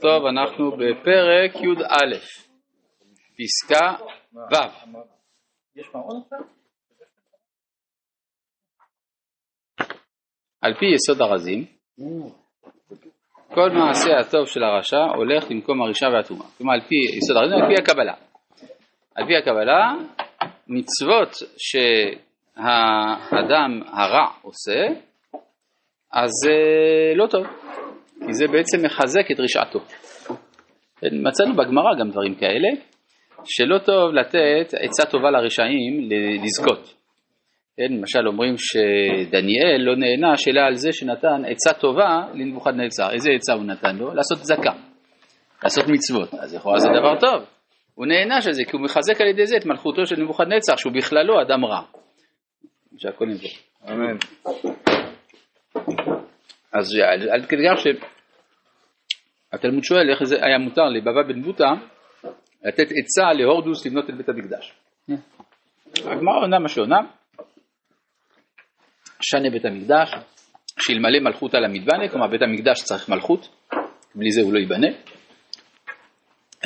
טוב, אנחנו בפרק י"א, פסקה ו'. על פי יסוד הרזים, כל מעשה הטוב של הרשע הולך למקום הרשעה והטומאה. כלומר, על פי יסוד הרזים, על פי הקבלה. על פי הקבלה, מצוות שהאדם הרע עושה, אז אה, לא טוב. כי זה בעצם מחזק את רשעתו. מצאנו בגמרא גם דברים כאלה, שלא טוב לתת עצה טובה לרשעים לזכות. כן, למשל אומרים שדניאל לא נענש אלא על זה שנתן עצה טובה לנבוכדנצר. איזה עצה הוא נתן לו? לעשות צדקה, לעשות מצוות. אז לכאורה זה דבר טוב. הוא נענש על זה כי הוא מחזק על ידי זה את מלכותו של נבוכדנצר, שהוא בכללו אדם רע. שהכל נבוא. אמן. אז עד כדי כך שהתלמוד שואל איך זה היה מותר לבבא בן בוטה לתת עצה להורדוס לבנות את בית המקדש. הגמרא עונה מה שעונה, שנה בית המקדש, שאלמלא מלכות על המתבנה, כלומר בית המקדש צריך מלכות, בלי זה הוא לא ייבנה,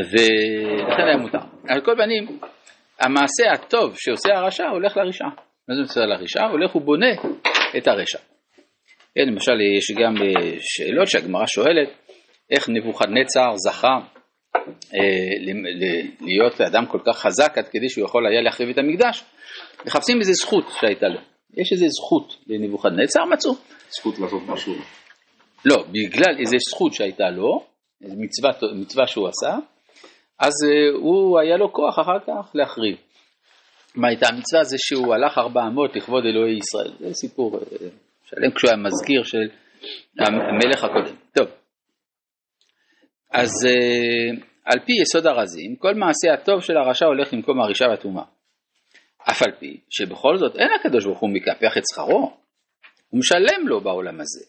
ולכן היה מותר. על כל פנים, המעשה הטוב שעושה הרשע הולך לרשע. מה זה עושה לרשע? הולך ובונה את הרשע. כן, למשל יש גם אה, שאלות שהגמרא שואלת, איך נבוכדנצר זכה אה, להיות אדם כל כך חזק עד כדי שהוא יכול היה להחריב את המקדש, מחפשים איזה זכות שהייתה לו. יש איזה זכות לנבוכדנצר, מצאו. זכות לעשות משהו. לא, בגלל איזה זכות שהייתה לו, מצווה, מצווה שהוא עשה, אז אה, הוא היה לו כוח אחר כך להחריב. מה הייתה המצווה? זה שהוא הלך ארבע אמות לכבוד אלוהי ישראל. זה סיפור שלם כשהוא היה מזכיר של המלך הקודם. אז uh, על פי יסוד הרזים, כל מעשה הטוב של הרשע הולך למקום הרשעה והטומאה. אף על פי שבכל זאת אין הקדוש ברוך הוא מקפח את שכרו, הוא משלם לו בעולם הזה,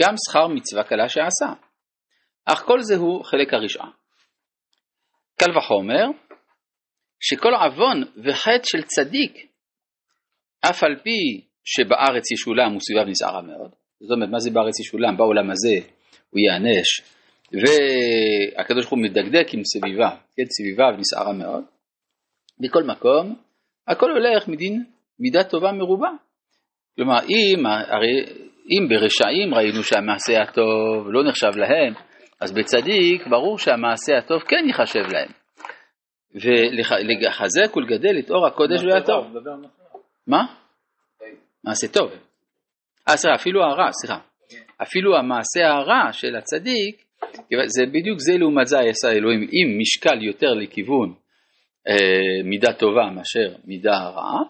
גם שכר מצווה קלה שעשה. אך כל זה הוא חלק הרשעה. קל וחומר, שכל עוון וחטא של צדיק, אף על פי שבארץ ישולם וסביביו נסערה מאוד. זאת אומרת, מה זה בארץ ישולם? בעולם הזה הוא ייענש, והקדוש ברוך הוא מדקדק עם סביבה, כן, סביביו נסערה מאוד. מכל מקום, הכל הולך מדין מידה טובה מרובה. כלומר, אם, הרי, אם ברשעים ראינו שהמעשה הטוב לא נחשב להם, אז בצדיק ברור שהמעשה הטוב כן ייחשב להם. ולחזק ולגדל את אור הקודש והטוב. מה? מעשה טוב. אה, סליחה, אפילו הרע, סליחה. אפילו המעשה הרע של הצדיק, זה בדיוק זה לעומת זה יעשה אלוהים, אם משקל יותר לכיוון אה, מידה טובה מאשר מידה רעה,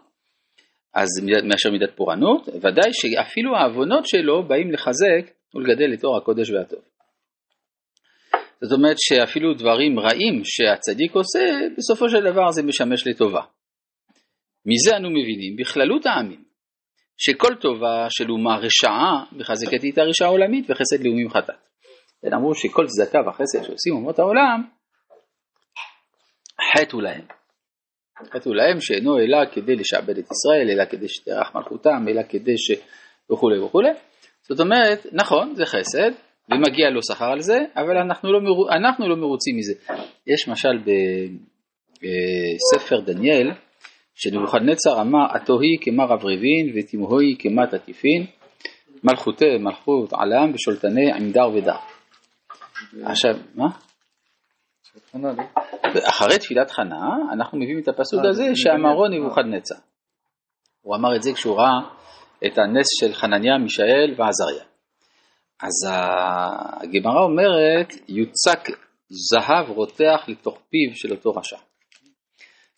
אז מאשר מידת פורענות, ודאי שאפילו העוונות שלו באים לחזק ולגדל את אור הקודש והטוב. זאת אומרת שאפילו דברים רעים שהצדיק עושה, בסופו של דבר זה משמש לטובה. מזה אנו מבינים בכללות העמים, שכל טובה של אומה רשעה מחזקת איתה רשעה עולמית וחסד לאומים חטאת. כן, אמרו שכל צדקה וחסד שעושים אומות העולם, חטאו להם. חטאו להם שאינו אלא כדי לשעבד את ישראל, אלא כדי שתרח מלכותם, אלא כדי ש... וכולי וכולי. זאת אומרת, נכון, זה חסד, ומגיע לו שכר על זה, אבל אנחנו לא, מרו... אנחנו לא מרוצים מזה. יש משל בספר דניאל, שנבוכדנצר אמר, התוהי כמה רב רבין ותמהוי כמה תקיפין, מלכותי מלכות עלם ושולטני עמדר ודר. עכשיו, מה? אחרי תפילת חנה, אנחנו מביאים את הפסוק הזה שאמרו נבוכדנצר. הוא אמר את זה כשהוא ראה את הנס של חנניה, מישאל ועזריה. אז הגמרא אומרת, יוצק זהב רותח לתוך פיו של אותו רשע.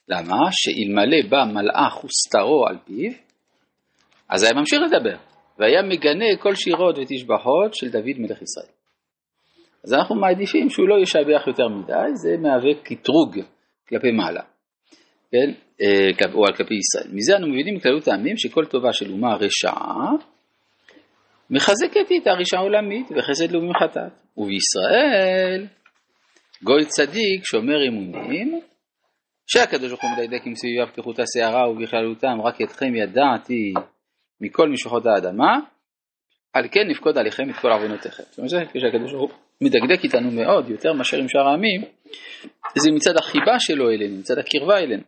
למה? שאלמלא בא מלאך וסתרו על פיו, אז היה ממשיך לדבר, והיה מגנה כל שירות ותשבחות של דוד מלך ישראל. אז אנחנו מעדיפים שהוא לא ישבח יותר מדי, זה מהווה קטרוג כלפי מעלה, כן? אה, או על כלפי ישראל. מזה אנו מבינים בכללות העמים שכל טובה של אומה רשעה מחזקת איתה רשעה עולמית וחסד לאומי חטאת. ובישראל גוי צדיק שומר אמונים שהקדוש ברוך הוא מדייק עם סביביו כחוט השערה ובכללותם רק אתכם ידעתי מכל משפחות האדמה על כן נפקוד עליכם את כל עוונותיכם. זאת אומרת כשהקדוש ברוך הוא מדקדק איתנו מאוד, יותר מאשר עם שאר העמים, זה מצד החיבה שלו אלינו, מצד הקרבה אלינו.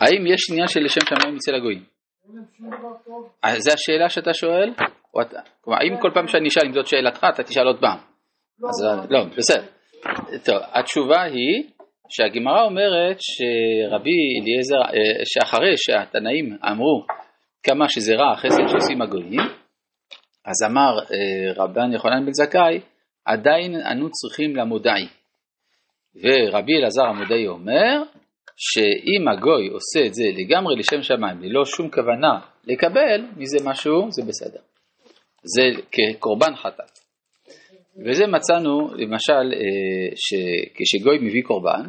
האם יש עניין של לשם שמיים אצל הגויים? אה, זה השאלה שאתה שואל? כלומר, אם כל פעם שאני אשאל אם זאת שאלתך, אתה תשאל עוד פעם. אז לא, בסדר. טוב, התשובה היא שהגמרא אומרת שרבי אליעזר, אה, שאחרי שהתנאים אמרו כמה שזה רע החסד שעושים הגויים, אז אמר אה, רבן יוחנן בן זכאי, עדיין אנו צריכים למודעי. ורבי אלעזר המודעי אומר, שאם הגוי עושה את זה לגמרי לשם שמיים, ללא שום כוונה לקבל מזה משהו, זה בסדר. זה כקורבן חטאת. וזה מצאנו למשל אה, שכשגוי מביא קורבן,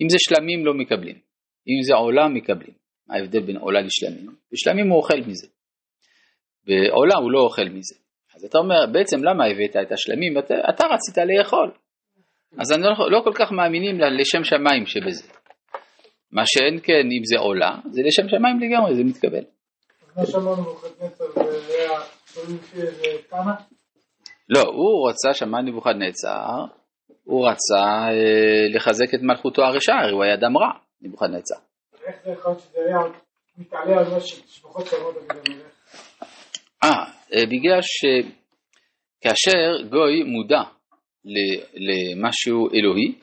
אם זה שלמים לא מקבלים, אם זה עולה מקבלים. מה ההבדל בין עולה לשלמים? בשלמים הוא אוכל מזה, בעולה הוא לא אוכל מזה. אז אתה אומר, בעצם למה הבאת את השלמים? אתה, אתה רצית לאכול. אז אני לא, לא כל כך מאמינים לשם שמיים שבזה. מה שאין כן, אם זה עולה, זה לשם שמיים לגמרי, זה מתקבל. מה שאמרנו נבוכדנצר זה היה כמה? לא, הוא רצה, שמע נבוכדנצר, הוא רצה אה, לחזק את מלכותו הרשעה, הוא היה אדם רע, נבוכדנצר. איך זה יכול להיות שזה היה מתעלה על מה שמשפחות שונות אה, אה, בגלל שכאשר גוי מודע למשהו אלוהי,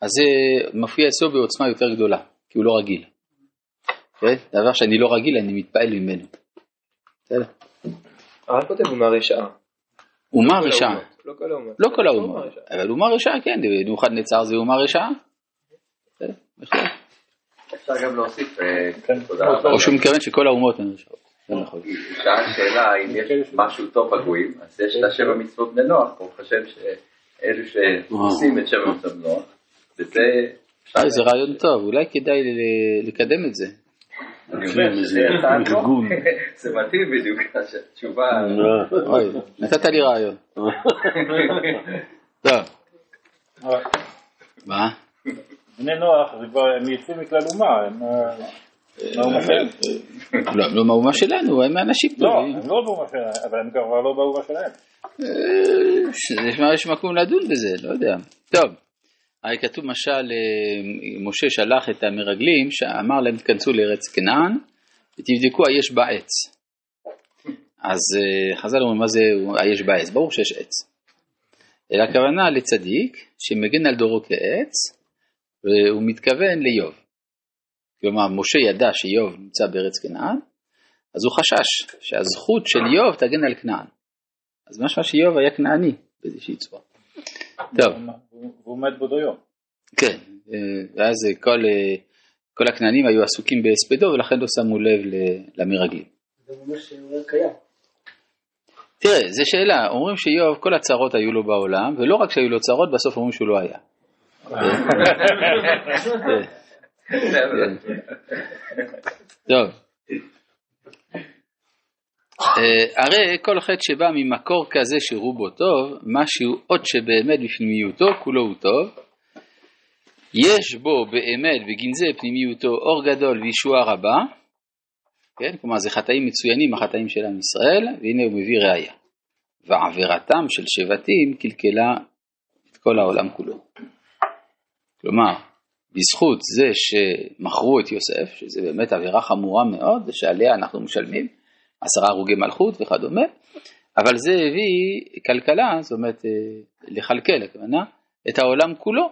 אז זה מופיע אצלו בעוצמה יותר גדולה, כי הוא לא רגיל. כן? דבר שאני לא רגיל, אני מתפעל ממנו. בסדר? הרב כותב אומה רשעה. אומה רשעה. לא כל האומות. לא כל האומות. אבל אומה רשעה, כן, במיוחד נצר זה אומה רשעה. אפשר גם להוסיף, אה, כן. או שהוא מתכוון שכל האומות הן רשעות. נכון. שאל שאלה אם יש משהו טוב בגויים, אז יש את השבע מצוות בני נוח, הוא חושב שאלו שעושים את שבע מצוות בני נוח, וזה... אה, זה רעיון טוב, אולי כדאי לקדם את זה. אני אומר שזה זה מתאים בדיוק, התשובה... לא. נתת לי רעיון. טוב. מה? בני נוח זה כבר, הם יצאו מכלל אומה, הם אה, שלהם. לא, לא מהאומה שלנו, הם אנשים לא, טובים. לא, הם לא באומה שלהם, אבל הם כבר לא באומה שלהם. אה, יש מקום לדון בזה, לא יודע. טוב. הרי כתוב משל, אה, משה שלח את המרגלים, שאמר להם תכנסו לארץ כנען ותבדקו היש בה עץ. אז אה, חז"ל אומרים מה זה היש בה עץ, ברור שיש עץ. אלא הכוונה לצדיק שמגן על דורו כעץ והוא מתכוון לאיוב. כלומר משה ידע שאיוב נמצא בארץ כנען, אז הוא חשש שהזכות של איוב תגן על כנען. אז משמע שאיוב היה כנעני באיזושהי צורה. טוב. והוא מת באותו יום. כן, אה, ואז כל, אה, כל הכנענים היו עסוקים בהספדו ולכן לא שמו לב למרגלים. תראה, זו שאלה, אומרים שאיוב כל הצרות היו לו בעולם, ולא רק שהיו לו צרות, בסוף אומרים שהוא לא היה. טוב. אה, הרי כל חטא שבא ממקור כזה שרובו טוב, משהו עוד שבאמת בפנימיותו כולו הוא טוב. יש בו באמת בגנזי פנימיותו אור גדול וישועה רבה, כן? כלומר זה חטאים מצוינים החטאים של עם ישראל, והנה הוא מביא ראייה. ועבירתם של שבטים קלקלה את כל העולם כולו. כלומר, בזכות זה שמכרו את יוסף, שזה באמת עבירה חמורה מאוד, ושעליה אנחנו משלמים, עשרה הרוגי מלכות וכדומה, אבל זה הביא כלכלה, זאת אומרת אה, לכלכל, הכוונה, את העולם כולו.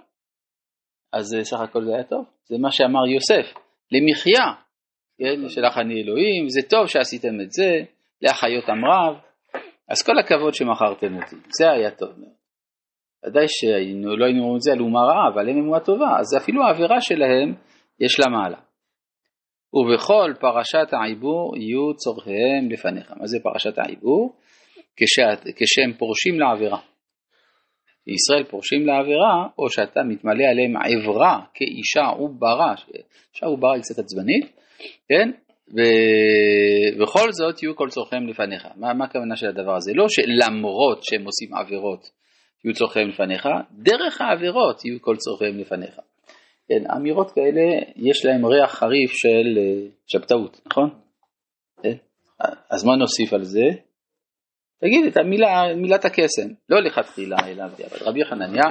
אז אה, סך הכל זה היה טוב, זה מה שאמר יוסף, למחיה, כן, שלח אני אלוהים, זה טוב שעשיתם את זה, להחיות עם רב, אז כל הכבוד שמכרתם אותי, זה היה טוב מאוד. ודאי שלא היינו אומרים את זה על אומה רעה, אבל הם אמונה טובה, אז אפילו העבירה שלהם יש לה מעלה. ובכל פרשת העיבור יהיו צורכיהם לפניך. מה זה פרשת העיבור? כשהם פורשים לעבירה. ישראל פורשים לעבירה, או שאתה מתמלא עליהם עברה כאישה עוברה, אישה עוברה היא קצת עצבנית, כן? ובכל זאת יהיו כל צורכיהם לפניך. מה, מה הכוונה של הדבר הזה? לא שלמרות שהם עושים עבירות יהיו צורכיהם לפניך, דרך העבירות יהיו כל צורכיהם לפניך. כן, אמירות כאלה יש להם ריח חריף של אה, שבתאות, נכון? כן? אז מה נוסיף על זה? תגיד את המילה, מילת הקסם, לא לכתחילה אלא. רבי חנניה